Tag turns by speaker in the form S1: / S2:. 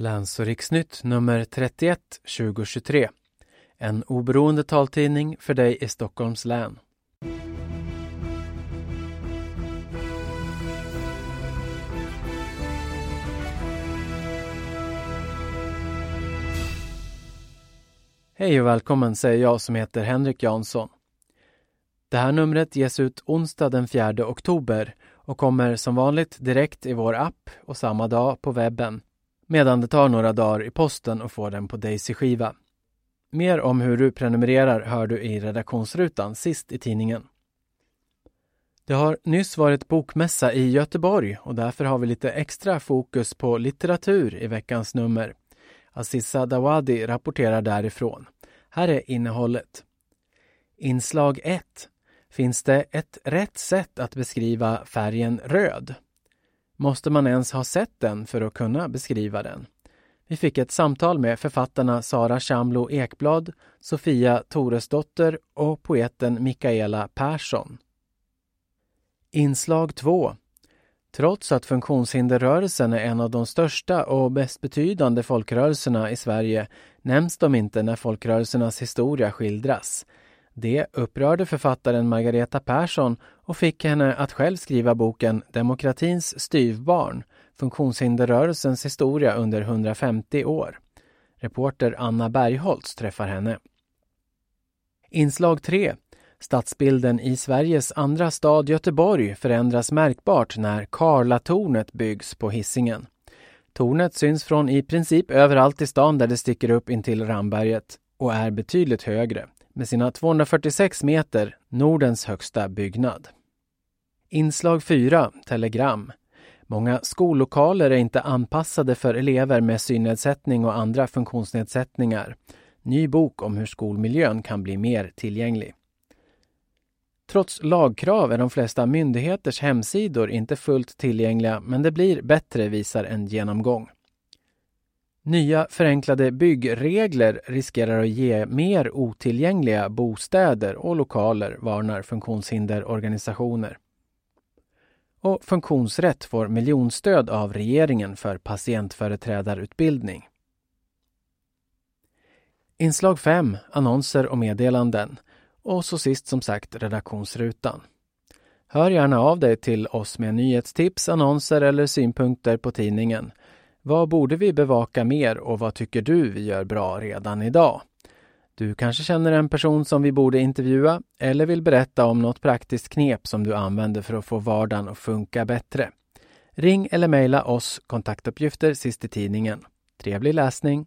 S1: Läns och riksnytt nummer 31 2023. En oberoende taltidning för dig i Stockholms län. Hej och välkommen säger jag som heter Henrik Jansson. Det här numret ges ut onsdag den 4 oktober och kommer som vanligt direkt i vår app och samma dag på webben medan det tar några dagar i posten och får den på Daisy-skiva. Mer om hur du prenumererar hör du i redaktionsrutan sist i tidningen. Det har nyss varit bokmässa i Göteborg och därför har vi lite extra fokus på litteratur i veckans nummer. Aziza Dawadi rapporterar därifrån. Här är innehållet. Inslag 1. Finns det ett rätt sätt att beskriva färgen röd? Måste man ens ha sett den för att kunna beskriva den? Vi fick ett samtal med författarna Sara Chamlo Ekblad, Sofia Toresdotter och poeten Mikaela Persson. Inslag 2. Trots att funktionshinderrörelsen är en av de största och mest betydande folkrörelserna i Sverige nämns de inte när folkrörelsernas historia skildras. Det upprörde författaren Margareta Persson och fick henne att själv skriva boken Demokratins styvbarn, funktionshinderrörelsens historia under 150 år. Reporter Anna Bergholtz träffar henne. Inslag 3. Stadsbilden i Sveriges andra stad Göteborg förändras märkbart när Karlatornet byggs på hissingen. Tornet syns från i princip överallt i stan där det sticker upp intill Ramberget och är betydligt högre med sina 246 meter Nordens högsta byggnad. Inslag 4, Telegram. Många skollokaler är inte anpassade för elever med synnedsättning och andra funktionsnedsättningar. Ny bok om hur skolmiljön kan bli mer tillgänglig. Trots lagkrav är de flesta myndigheters hemsidor inte fullt tillgängliga men det blir bättre visar en genomgång. Nya förenklade byggregler riskerar att ge mer otillgängliga bostäder och lokaler, varnar funktionshinderorganisationer. Och Funktionsrätt får miljonstöd av regeringen för patientföreträdarutbildning. Inslag 5, annonser och meddelanden. Och så sist som sagt redaktionsrutan. Hör gärna av dig till oss med nyhetstips, annonser eller synpunkter på tidningen. Vad borde vi bevaka mer och vad tycker du vi gör bra redan idag? Du kanske känner en person som vi borde intervjua eller vill berätta om något praktiskt knep som du använder för att få vardagen att funka bättre. Ring eller mejla oss kontaktuppgifter sist i tidningen. Trevlig läsning!